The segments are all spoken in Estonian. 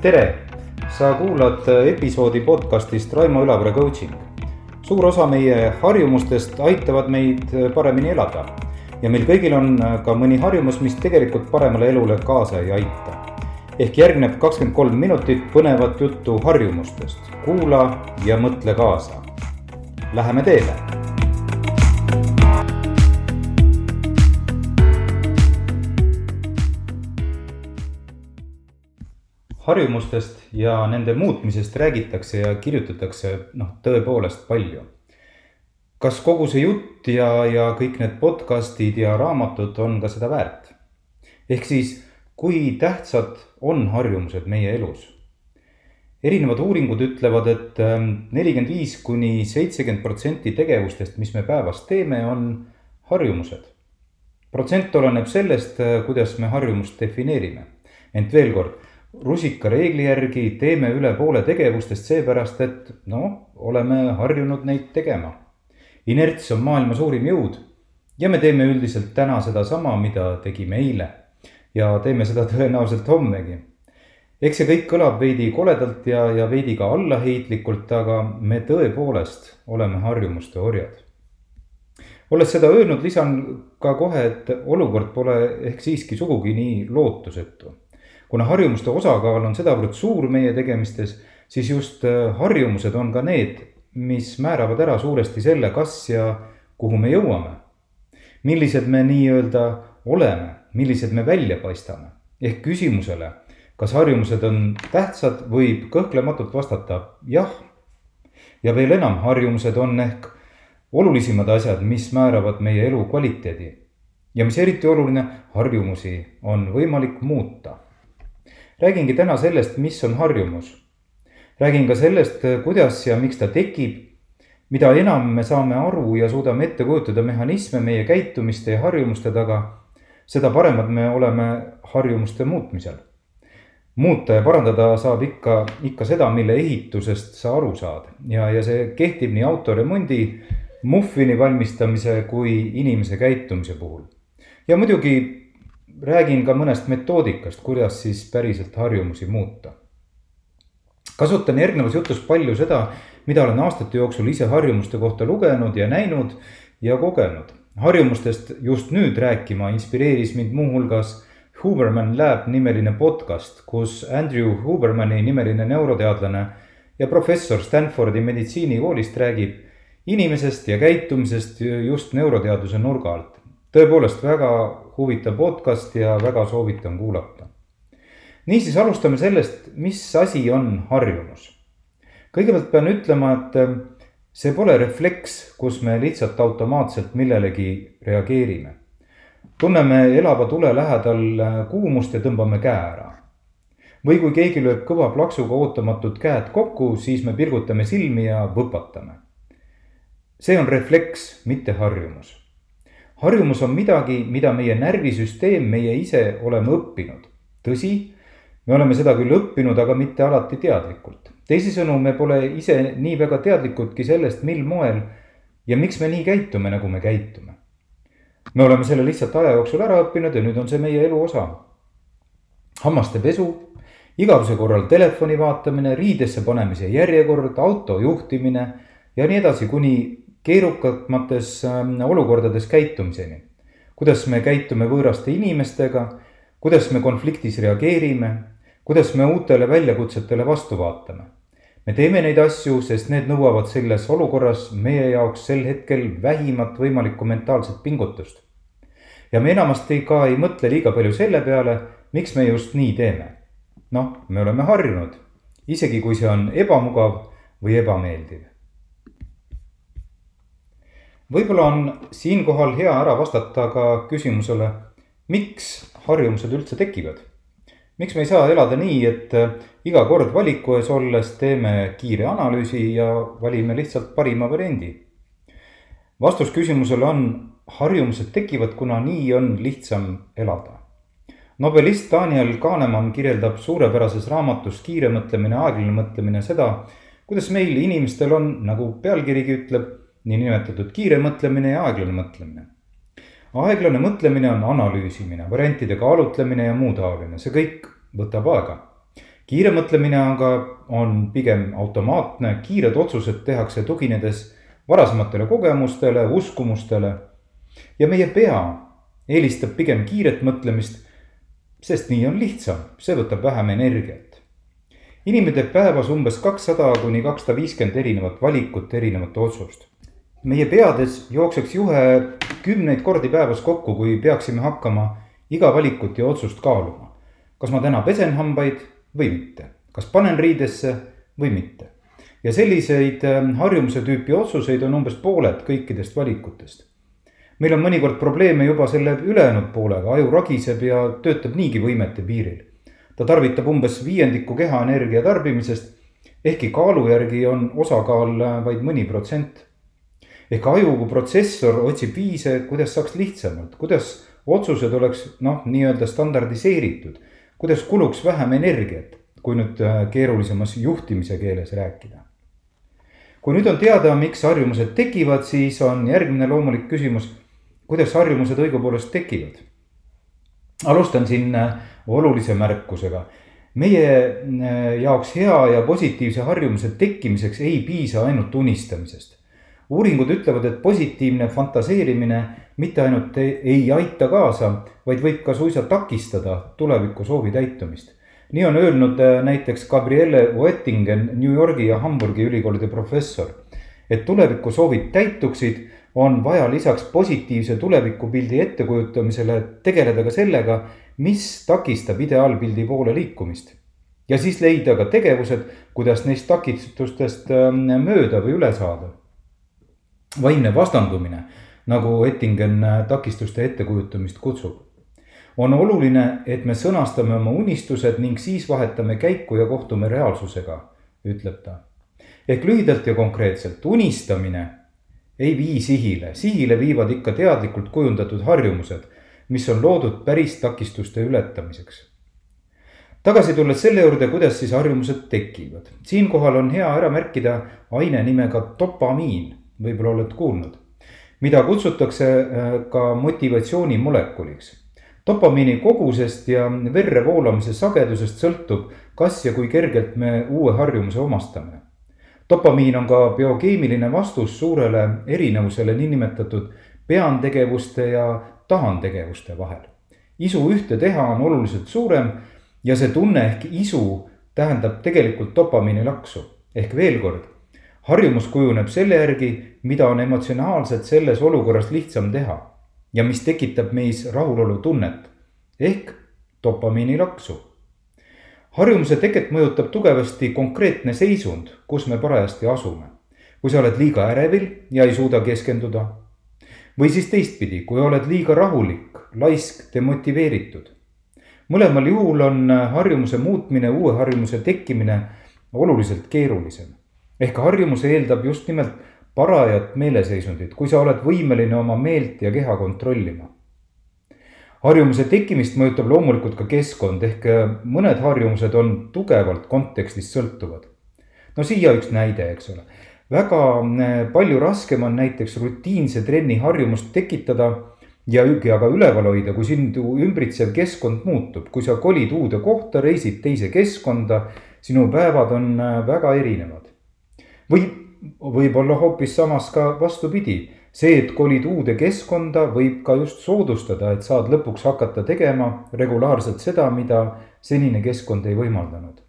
tere, sa kuulad episoodi podcastist Raimo Ülavere coaching. suur osa meie harjumustest aitavad meid paremini elada ja meil kõigil on ka mõni harjumus, mis tegelikult paremale elule kaasa ei aita. ehk järgneb kakskümmend kolm minutit põnevat juttu harjumustest, kuula ja mõtle kaasa. Läheme teele harjumustest ja nende muutmisest räägitakse ja kirjutatakse noh, tõepoolest palju. kas kogu see jutt ja, ja kõik need podcast'id ja raamatud on ka seda väärt? ehk siis, kui tähtsad on harjumused meie elus? erinevad uuringud ütlevad et, et ähm, nelikümmend viis kuni seitsekümmend protsenti tegevustest, mis me päevas teeme, on harjumused. protsent oleneb sellest, äh, kuidas me harjumust defineerime. ent veel kord rusikareegli järgi teeme üle poole tegevustest seepärast, et noh, oleme harjunud neid tegema. inerts on maailma suurim jõud ja me teeme üldiselt täna sedasama, mida tegime eile. ja teeme seda tõenäoliselt hommegi. eks see kõik kõlab veidi koledalt ja, ja veidi ka allaheitlikult, aga me tõepoolest oleme harjumuste orjad. olles seda öelnud, lisan ka kohe, et olukord pole ehk siiski sugugi nii lootusetu kuna harjumuste osakaal on sedavõrd suur meie tegemistes, siis just äh, harjumused on ka need, mis määravad ära suuresti selle, kas ja kuhu me jõuame. millised me nii-öelda oleme, millised me välja paistame. ehk küsimusele, kas harjumused on tähtsad, võib kõhklematult vastata jah. ja veel enam, harjumused on ehk olulisemad asjad, mis määravad meie elu kvaliteedi. ja mis eriti oluline, harjumusi on võimalik muuta räägingi täna sellest, mis on harjumus. räägin ka sellest, kuidas ja miks ta tekib. mida enam me saame aru ja suudame ette kujutada mehhanisme meie käitumiste ja harjumuste taga, seda paremad me oleme harjumuste muutmisel. muuta ja parandada saab ikka, ikka seda, mille ehitusest sa aru saad ja, ja see kehtib nii autoremondi, muffini valmistamise kui inimese käitumise puhul. ja muidugi räägin ka mõnest metoodikast, kuidas siis päriselt harjumusi muuta. kasutan järgnevas jutus palju seda, mida olen aastate jooksul ise harjumuste kohta lugenud ja näinud ja kogenud. harjumustest just nüüd rääkima inspireeris mind muuhulgas Huberman Lab nimeline podcast, kus Andrew Hubermani nimeline neuroteadlane ja professor Stanfordi meditsiinikoolist räägib inimesest ja käitumisest just neuroteaduse nurga alt tõepoolest väga huvitav podcast ja väga soovitan kuulata. niisiis alustame sellest, mis asi on harjumus. kõigepealt pean ütlema, et äh, see pole refleks, kus me lihtsalt automaatselt millelegi reageerime. tunneme elava tule lähedal äh, kuumust ja tõmbame käe ära. või kui keegi lööb kõva plaksuga ootamatult käed kokku, siis me pilgutame silmi ja võpatame. see on refleks, mitte harjumus harjumus on midagi, mida meie närvisüsteem, meie ise oleme õppinud. tõsi, me oleme seda küll õppinud, aga mitte alati teadlikult. teisisõnu, me pole ise nii väga teadlikudki sellest, mil moel ja miks me nii käitume, nagu me käitume. me oleme selle lihtsalt aja jooksul ära õppinud ja nüüd on see meie elu osa. hammaste pesu, igavese korral telefoni vaatamine, riidesse panemise järjekord, auto juhtimine ja nii edasi, kuni keerukamates ähm, olukordades käitumiseni. kuidas me käitume võõraste inimestega, kuidas me konfliktis reageerime, kuidas me uutele väljakutsetele vastu vaatame. me teeme neid asju, sest need nõuavad selles olukorras meie jaoks sel hetkel vähimat võimalikku mentaalset pingutust. ja me enamasti ka ei mõtle liiga palju selle peale, miks me just nii teeme. noh, me oleme harjunud, isegi kui see on ebamugav või ebameeldiv võib-olla on siinkohal hea ära vastata ka küsimusele, miks harjumused üldse tekivad? miks me ei saa elada nii, et äh, iga kord valiku ees olles teeme kiire analüüsi ja valime lihtsalt parima variandi? vastus küsimusele on, harjumused tekivad, kuna nii on lihtsam elada. nobelist Daniel Kahnemann kirjeldab suurepärases raamatus Kiire mõtlemine, aeglane mõtlemine seda, kuidas meil inimestel on, nagu pealkirigi ütleb niinimetatud kiire mõtlemine ja aeglane mõtlemine. aeglane mõtlemine on analüüsimine, variantide kaalutlemine ja muu taoline, see kõik võtab aega. kiire mõtlemine aga on pigem automaatne, kiired otsused tehakse tuginedes varasematele kogemustele, uskumustele. ja meie pea eelistab pigem kiiret mõtlemist, sest nii on lihtsam, see võtab vähem energiat. inimene teeb päevas umbes kakssada kuni kakssada viiskümmend erinevat valikut, erinevat otsust. Meie peades jookseks juhe kümneid kordi päevas kokku, kui peaksime hakkama iga valikut ja otsust kaaluma. kas ma täna pesen hambaid või mitte, kas panen riidesse või mitte. ja selliseid ähm, harjumuse tüüpi otsuseid on umbes pooled kõikidest valikutest. meil on mõnikord probleeme juba selle ülejäänud poolega, aju ragiseb ja töötab niigi võimete piiril. ta tarvitab umbes viiendiku kehaenergia tarbimisest, ehkki kaalu järgi on osakaal äh, vaid mõni protsent. Ehk aju kui protsessor otsib viise, kuidas saaks lihtsamalt, kuidas otsused oleks noh, nii-öelda standardiseeritud kuidas kuluks vähem energiat, kui nüüd äh, keerulisemas juhtimise keeles rääkida. kui nüüd on teada, miks harjumused tekivad, siis on järgmine loomulik küsimus, kuidas harjumused õigupoolest tekivad. alustan siin äh, olulise märkusega. meie äh, jaoks hea ja positiivse harjumuse tekkimiseks ei piisa ainult unistamisest uuringud ütlevad, et positiivne fantaseerimine mitte ainult ei, aita kaasa, vaid võib ka suisa takistada tuleviku soovi täitumist. nii on öelnud äh, näiteks Gabriele Oettingen, New Yorgi ja Hamburgi ülikoolide professor. et tuleviku soovid täituksid, on vaja lisaks positiivse tulevikupildi ettekujutamisele tegeleda ka sellega, mis takistab ideaalpildi poole liikumist. ja siis leida ka tegevused, kuidas neist takistustest ähm, mööda või üle saada vaimne vastandumine, nagu Ettingen takistuste ettekujutamist kutsub. on oluline, et me sõnastame oma unistused ning siis vahetame käiku ja kohtume reaalsusega, ütleb ta. ehk lühidalt ja konkreetselt, unistamine ei vii sihile, sihile viivad ikka teadlikult kujundatud harjumused, mis on loodud päris takistuste ületamiseks tagasi tulles selle juurde, kuidas siis harjumused tekivad, siinkohal on hea ära märkida aine nimega dopamiin võib-olla oled kuulnud, mida kutsutakse äh, ka motivatsioonimolekuliks. dopamiini kogusest ja verre voolamise sagedusest sõltub, kas ja kui kergelt me uue harjumuse omastame. dopamiin on ka biokeemiline vastus suurele erinevusele niinimetatud pean tegevuste ja tahan tegevuste vahel. isu ühte teha on oluliselt suurem ja see tunne ehk isu tähendab tegelikult dopamiini laksu ehk veel kord harjumus kujuneb selle järgi, mida on emotsionaalselt selles olukorras lihtsam teha ja mis tekitab meis rahulolutunnet ehk dopamiini laksu. harjumuse teket mõjutab tugevasti konkreetne seisund, kus me parajasti asume. kui sa oled liiga ärevil ja ei suuda keskenduda. või siis teistpidi, kui oled liiga rahulik, laisk, demotiveeritud. mõlemal juhul on harjumuse muutmine, uue harjumuse tekkimine oluliselt keerulisem ehk harjumus eeldab just nimelt parajat meeleseisundit, kui sa oled võimeline oma meelt ja keha kontrollima. harjumuse tekkimist mõjutab loomulikult ka keskkond ehk äh, mõned harjumused on tugevalt kontekstist sõltuvad. no siia üks näide, eks ole. väga äh, palju raskem on näiteks rutiinse trenni harjumust tekitada ja, ja ka üleval hoida, kui sindu ümbritsev keskkond muutub, kui sa kolid uude kohta, reisid teise keskkonda, sinu päevad on äh, väga erinevad või võib-olla hoopis samas ka vastupidi, see, et kolid uude keskkonda, võib ka just soodustada, et saad lõpuks hakata tegema regulaarselt seda, mida senine keskkond ei võimaldanud.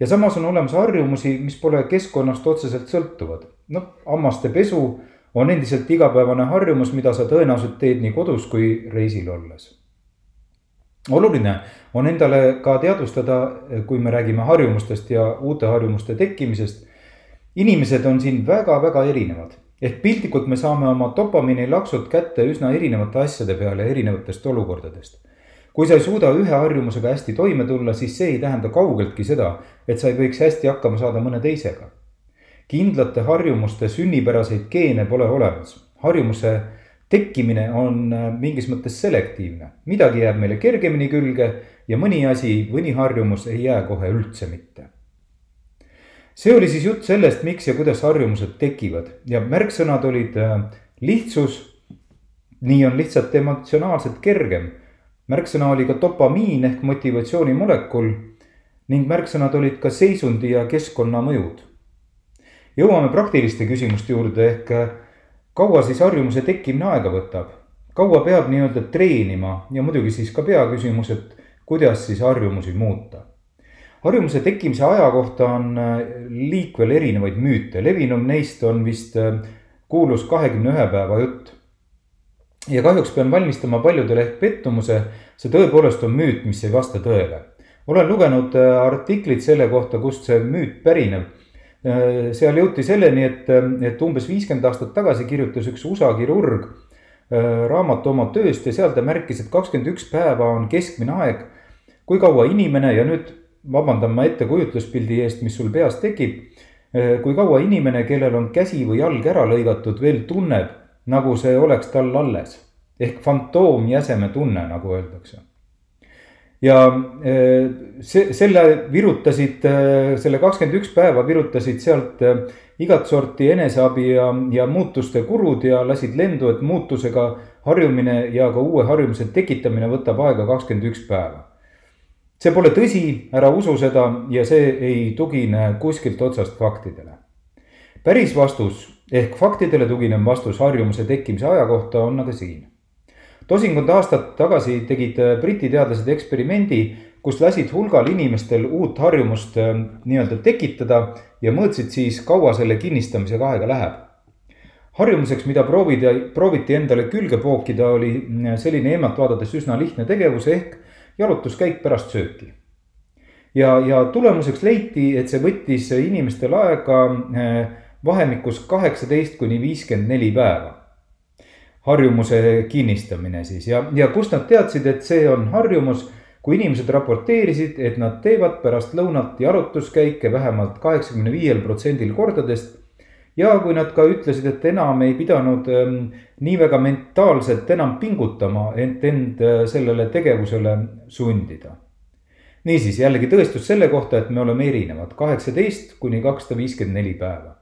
ja samas on olemas harjumusi, mis pole keskkonnast otseselt sõltuvad. noh, hammaste pesu on endiselt igapäevane harjumus, mida sa tõenäoliselt teed nii kodus kui reisil olles. oluline on endale ka teadvustada, kui me räägime harjumustest ja uute harjumuste tekkimisest inimesed on siin väga-väga erinevad ehk piltlikult me saame oma dopamiini laksud kätte üsna erinevate asjade peale erinevatest olukordadest. kui sa ei suuda ühe harjumusega hästi toime tulla, siis see ei tähenda kaugeltki seda, et sa ei võiks hästi hakkama saada mõne teisega. kindlate harjumuste sünnipäraseid geene pole olemas, harjumuse tekkimine on äh, mingis mõttes selektiivne, midagi jääb meile kergemini külge ja mõni asi, mõni harjumus ei jää kohe üldse mitte see oli siis jutt sellest, miks ja kuidas harjumused tekivad ja märksõnad olid äh, lihtsus. nii on lihtsalt emotsionaalselt kergem. märksõna oli ka dopamiin ehk motivatsioonimolekul. ning märksõnad olid ka seisundi ja keskkonnamõjud. jõuame praktiliste küsimuste juurde ehk kaua siis harjumuse tekkimine aega võtab? kaua peab nii-öelda treenima ja muidugi siis ka peaküsimus, et kuidas siis harjumusi muuta? Harjumuse tekkimise aja kohta on liikvel erinevaid müüte, levinum neist on vist kuulus kahekümne ühe päeva jutt ja kahjuks pean valmistama paljudele ehk pettumuse, see tõepoolest on müüt, mis ei vasta tõele. olen lugenud äh, artiklit selle kohta, kust see müüt pärineb. Äh, seal jõuti selleni, et, et umbes viiskümmend aastat tagasi kirjutas üks USA kirurg äh, raamatu oma tööst ja seal ta märkis, et kakskümmend üks päeva on keskmine aeg, kui kaua inimene ja nüüd vabandan ma ettekujutluspildi eest, mis sul peas tekib. kui kaua inimene, kellel on käsi või jalg ära lõigatud, veel tunneb nagu see oleks tal alles ehk fantoomjäseme tunne, nagu öeldakse. ja e, see, selle virutasid, e, selle kakskümmend üks päeva virutasid sealt igat sorti eneseabi ja, ja muutuste gurud ja lasid lendu, et muutusega harjumine ja ka uue harjumuse tekitamine võtab aega kakskümmend üks päeva. See pole tõsi, ära usu seda ja see ei tugine kuskilt otsast faktidele. päris vastus ehk faktidele tuginev vastus harjumuse tekkimise aja kohta on aga siin. tosinkond aastat tagasi tegid Briti teadlased eksperimendi, kus lasid hulgal inimestel uut harjumust äh, nii-öelda tekitada ja mõõtsid siis, kaua selle kinnistamisega aega läheb. harjumuseks, mida proovida, prooviti endale külge pookida, oli äh, selline eemalt vaadates üsna lihtne tegevus ehk jalutuskäik pärast sööki ja, ja tulemuseks leiti, et see võttis inimestel aega vahemikus kaheksateist kuni viiskümmend neli päeva. harjumuse kinnistamine siis ja, ja kust nad teadsid, et see on harjumus, kui inimesed raporteerisid, et nad teevad pärast lõunat jalutuskäike vähemalt kaheksakümne viiel protsendil kordadest. Ja kui nad ka ütlesid, et enam ei pidanud ähm, nii väga mentaalselt enam pingutama, et end äh, sellele tegevusele sundida niisiis jällegi tõestus selle kohta, et me oleme erinevad, kaheksateist kuni kakssada viiskümmend neli päeva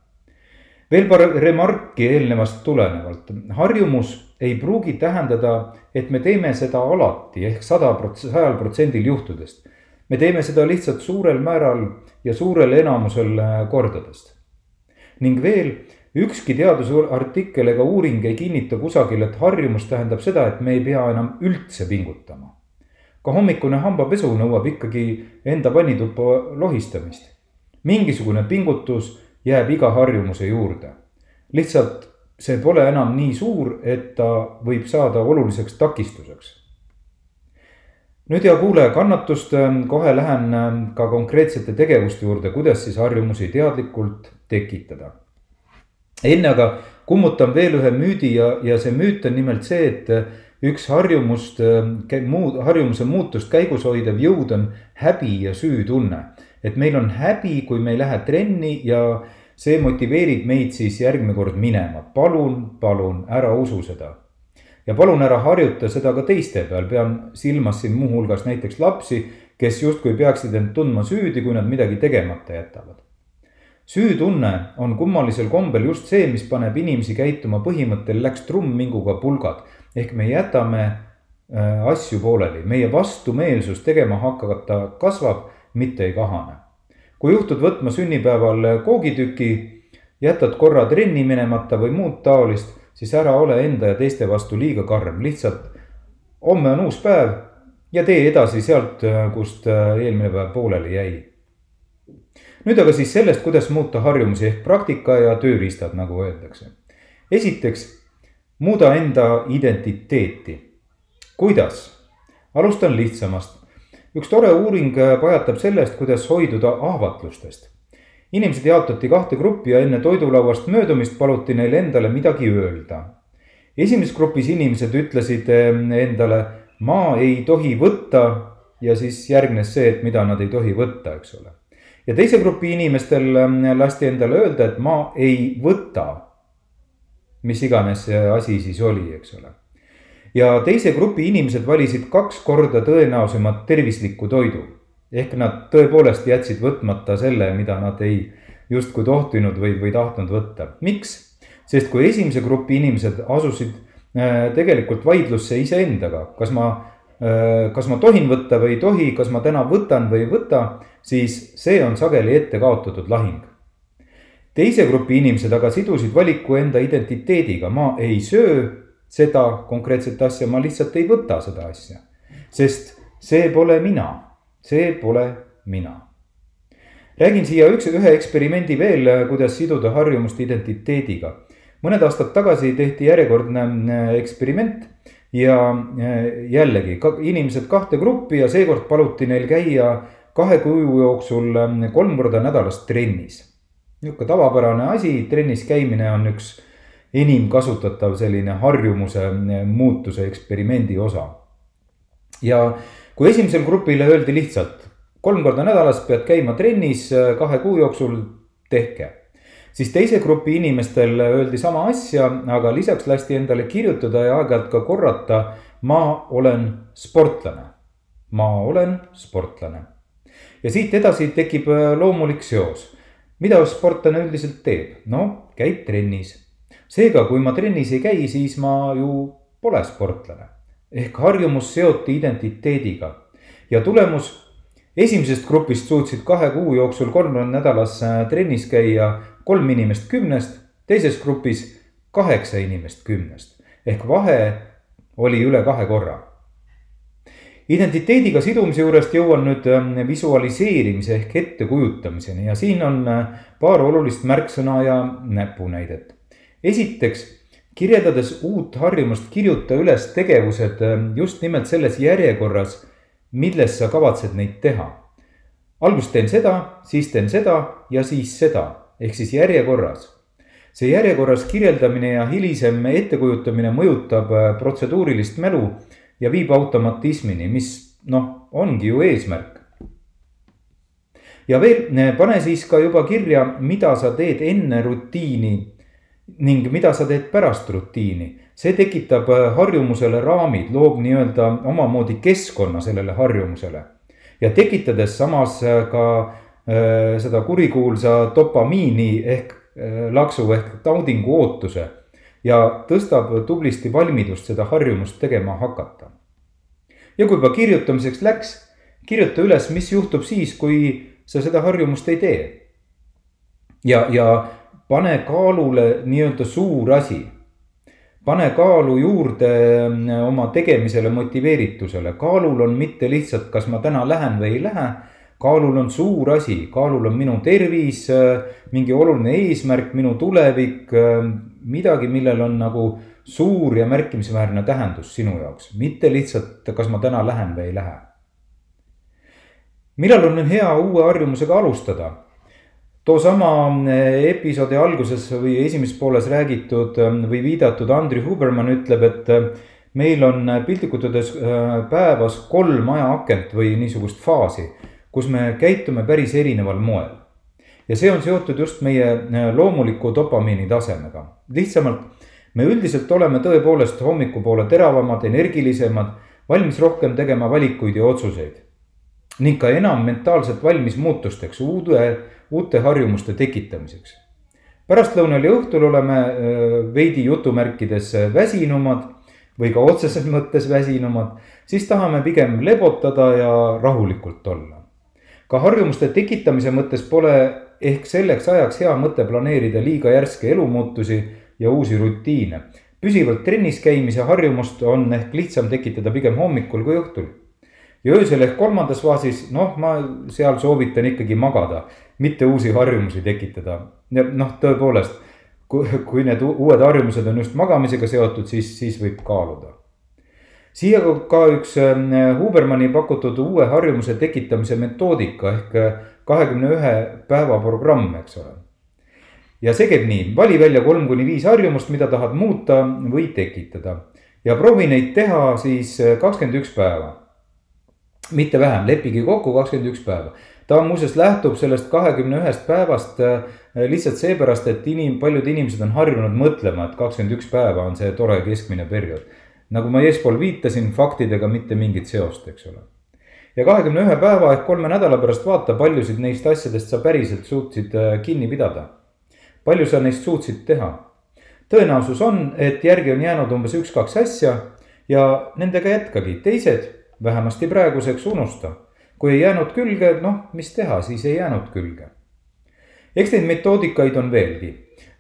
veel paar remarki eelnevast tulenevalt, harjumus ei pruugi tähendada, et me teeme seda alati ehk sada prots-, sajal protsendil juhtudest. me teeme seda lihtsalt suurel määral ja suurel enamusel äh, kordadest. Ning veel, ükski teadusartikkel ega uuring ei kinnita kusagil, et harjumus tähendab seda, et me ei pea enam üldse pingutama. ka hommikune hambapesu nõuab ikkagi enda vannituppa lohistamist. mingisugune pingutus jääb iga harjumuse juurde. lihtsalt see pole enam nii suur, et ta võib saada oluliseks takistuseks. nüüd, hea kuulaja, kannatust, kohe lähen ka konkreetsete tegevuste juurde, kuidas siis harjumusi teadlikult tekitada. enne aga kummutan veel ühe müüdi ja, ja see müüt on nimelt see, et üks harjumust, muud, harjumuse muutust käigus hoidev jõud on häbi ja süütunne. et meil on häbi, kui me ei lähe trenni ja see motiveerib meid siis järgmine kord minema, palun, palun ära usu seda. ja palun ära harjuta seda ka teiste peal, pean silmas siin muuhulgas näiteks lapsi, kes justkui peaksid end tundma süüdi, kui nad midagi tegemata jätavad. Süütunne on kummalisel kombel just see, mis paneb inimesi käituma põhimõttel läks trumm minguga pulgad. ehk me jätame äh, asju pooleli, meie vastumeelsus tegema hakata kasvab, mitte ei kahane kui juhtud võtma sünnipäeval koogitüki, jätad korra trenni minemata või muud taolist, siis ära ole enda ja teiste vastu liiga karm, lihtsalt homme on uus päev ja tee edasi sealt, kust eelmine päev pooleli jäi. Nüüd aga siis sellest, kuidas muuta harjumusi ehk praktika ja tööriistad, nagu öeldakse. esiteks, muuda enda identiteeti. kuidas? alustan lihtsamast üks tore uuring pajatab sellest, kuidas hoiduda ahvatlustest. inimesed jaotati kahte gruppi ja enne toidulauast möödumist paluti neil endale midagi öelda. esimeses grupis inimesed ütlesid ähm, endale, ma ei tohi võtta ja siis järgnes see, et mida nad ei tohi võtta, eks ole. Ja teise grupi inimestel ähm, lasti endale öelda, et ma ei võta. mis iganes see asi siis oli, eks ole ja teise grupi inimesed valisid kaks korda tõenäosemalt tervisliku toidu. ehk nad tõepoolest jätsid võtmata selle, mida nad ei justkui tohtinud või, või tahtnud võtta. miks? sest kui esimese grupi inimesed asusid äh, tegelikult vaidlusse iseendaga, kas ma kas ma tohin võtta või ei tohi, kas ma täna võtan või ei võta, siis see on sageli ette kaotatud lahing. teise grupi inimesed aga sidusid valiku enda identiteediga, ma ei söö seda konkreetset asja, ma lihtsalt ei võta seda asja. sest see pole mina, see pole mina räägin siia üks, ühe eksperimendi veel, kuidas siduda harjumust identiteediga. mõned aastad tagasi tehti järjekordne äh, eksperiment ja äh, jällegi ka, inimesed kahte gruppi ja seekord paluti neil käia kahe kuu jooksul äh, kolm korda nädalas trennis. niisugune tavapärane asi, trennis käimine on üks enim kasutatav selline harjumuse muutuse eksperimendi osa. ja kui esimesel grupile öeldi lihtsalt, kolm korda nädalas pead käima trennis kahe kuu jooksul, tehke. Siis teise grupi inimestel öeldi sama asja, aga lisaks lasti endale kirjutada ja aeg-ajalt ka korrata. ma olen sportlane, ma olen sportlane. ja siit edasi tekib äh, loomulik seos. mida sportlane üldiselt teeb? no käib trennis. seega, kui ma trennis ei käi, siis ma ju pole sportlane. ehk harjumus seoti identiteediga ja tulemus esimesest grupist suutsid kahe kuu jooksul kolm nädalas äh, trennis käia kolm inimest kümnest, teises grupis kaheksa inimest kümnest ehk vahe oli üle kahe korra. identiteediga sidumise juurest jõuan nüüd ähm, visualiseerimise ehk ettekujutamiseni ja siin on äh, paar olulist märksõna ja näpunäidet. esiteks kirjeldades uut harjumust, kirjuta üles tegevused ähm, just nimelt selles järjekorras milles sa kavatsed neid teha. alguses teen seda, siis teen seda ja siis seda, ehk siis järjekorras. see järjekorras kirjeldamine ja hilisem ettekujutamine mõjutab äh, protseduurilist mälu ja viib automatismini, mis noh, ongi ju eesmärk. ja veel äh, pane siis ka juba kirja, mida sa teed enne rutiini ning mida sa teed pärast rutiini see tekitab äh, harjumusele raamid, loob nii-öelda omamoodi keskkonna sellele harjumusele. ja tekitades samas äh, ka äh, seda kurikuulsa dopamiini ehk laksu ehk naudingu ootuse. ja tõstab tublisti valmidust seda harjumust tegema hakata. ja kui juba kirjutamiseks läks, kirjuta üles, mis juhtub siis, kui sa seda harjumust ei tee. ja, ja pane kaalule nii-öelda suur asi pane kaalu juurde mm, oma tegemisele, motiveeritusele, kaalul on mitte lihtsalt, kas ma täna lähen või ei lähe. kaalul on suur asi, kaalul on minu tervis, mingi oluline eesmärk, minu tulevik, midagi, millel on nagu suur ja märkimisväärne tähendus sinu jaoks, mitte lihtsalt, kas ma täna lähen või ei lähe. millal on hea uue harjumusega alustada? Toosama eh, episoodi alguses või esimeses pooles räägitud eh, või viidatud Andrew Huberman ütleb, et eh, meil on piltlikult öeldes päevas kolm ajaakent või niisugust faasi, kus me käitume päris erineval moel. ja see on seotud just meie loomuliku dopamiini tasemega, lihtsamalt me üldiselt oleme tõepoolest hommikupoole teravamad, energilisemad, valmis rohkem tegema valikuid ja otsuseid. ning ka enam mentaalselt valmis muutusteks, uude uute harjumuste tekitamiseks. pärastlõunal ja õhtul oleme veidi jutumärkides väsinumad või ka otseses mõttes väsinumad, siis tahame pigem lebotada ja rahulikult olla. ka harjumuste tekitamise mõttes pole ehk selleks ajaks hea mõte planeerida liiga järske elumuutusi ja uusi rutiine. püsivalt trennis käimise harjumust on ehk lihtsam tekitada pigem hommikul kui õhtul ja öösel ehk kolmandas faasis, noh, ma seal soovitan ikkagi magada, mitte uusi harjumusi tekitada. noh, tõepoolest, kui, kui need uued harjumused on just magamisega seotud, siis, siis võib kaaluda. siia ka üks ähm, Hubermani pakutud uue harjumuse tekitamise metoodika ehk äh, kahekümne ühe päeva programm, eks ole. ja see käib nii, vali välja kolm kuni viis harjumust, mida tahad muuta või tekitada ja proovi neid teha siis äh, kakskümmend üks päeva mitte vähem, leppige kokku kakskümmend üks päeva. ta muuseas lähtub sellest kahekümne ühest päevast äh, lihtsalt seepärast, et inim-, paljud inimesed on harjunud mõtlema, et kakskümmend üks päeva on see tore keskmine periood. nagu ma eespool viitasin, faktidega mitte mingit seost, eks ole. ja kahekümne ühe päeva ehk kolme nädala pärast vaata, paljusid neist asjadest sa päriselt suutsid äh, kinni pidada. palju sa neist suutsid teha? tõenäosus on, et järgi on jäänud umbes üks-kaks asja ja nendega jätkagi, teised vähemasti praeguseks unusta. kui ei jäänud külge, noh, mis teha, siis ei jäänud külge. eks neid metoodikaid on veelgi.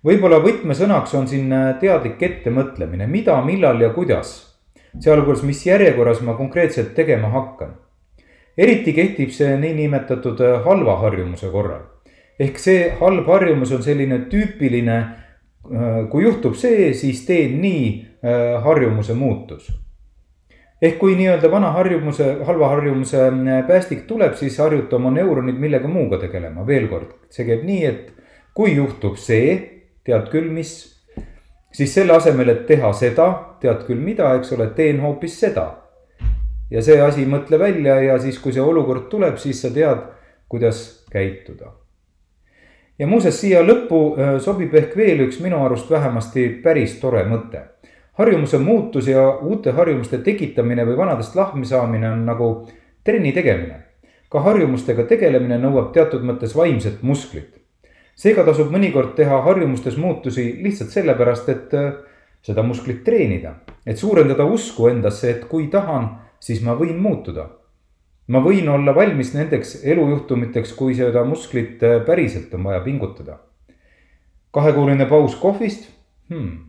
võib-olla võtmesõnaks on siin teadlik ettemõtlemine, mida, millal ja kuidas. sealhulgas, mis järjekorras ma konkreetselt tegema hakkan. eriti kehtib see niinimetatud halva harjumuse korral. ehk see halb harjumus on selline tüüpiline kui juhtub see, siis teen nii harjumuse muutus ehk kui nii-öelda vana harjumuse, halva harjumuse äh, päästik tuleb, siis harjuta oma neuronid millega muuga tegelema, veel kord, see käib nii, et kui juhtub see, tead küll, mis. siis selle asemel, et teha seda, tead küll mida, eks ole, teen hoopis seda. ja see asi mõtle välja ja siis, kui see olukord tuleb, siis sa tead, kuidas käituda. ja muuseas, siia lõppu äh, sobib ehk veel üks minu arust vähemasti päris tore mõte harjumuse muutus ja uute harjumuste tekitamine või vanadest lahmisaamine on nagu trenni tegemine. ka harjumustega tegelemine nõuab teatud mõttes vaimset musklit. seega tasub mõnikord teha harjumustes muutusi lihtsalt sellepärast, et äh, seda musklit treenida, et suurendada usku endasse, et kui tahan, siis ma võin muutuda. ma võin olla valmis nendeks elujuhtumiteks, kui seda musklit äh, päriselt on vaja pingutada. kahekuuline paus kohvist hmm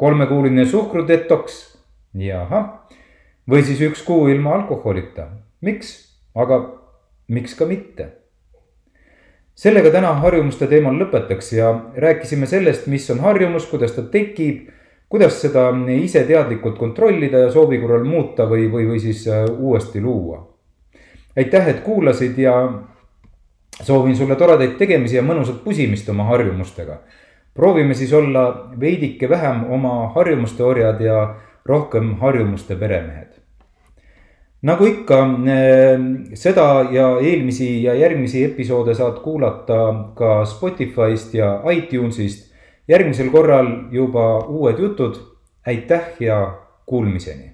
kolmekuuline suhkrudetoks, jahah. või siis üks kuu ilma alkoholita, miks, aga miks ka mitte. sellega täna harjumuste teemal lõpetaks ja rääkisime sellest, mis on harjumus, kuidas ta tekib, kuidas seda ise teadlikult kontrollida ja soovi korral muuta või, või, või siis äh, uuesti luua. aitäh, et kuulasid ja soovin sulle toredaid tegemisi ja mõnusat pusimist oma harjumustega proovime siis olla veidike vähem oma harjumuste orjad ja rohkem harjumuste peremehed. nagu ikka, eh, seda ja eelmisi ja järgmisi episoode saad kuulata ka Spotify'st ja iTunes'ist. järgmisel korral juba uued jutud. aitäh ja kuulmiseni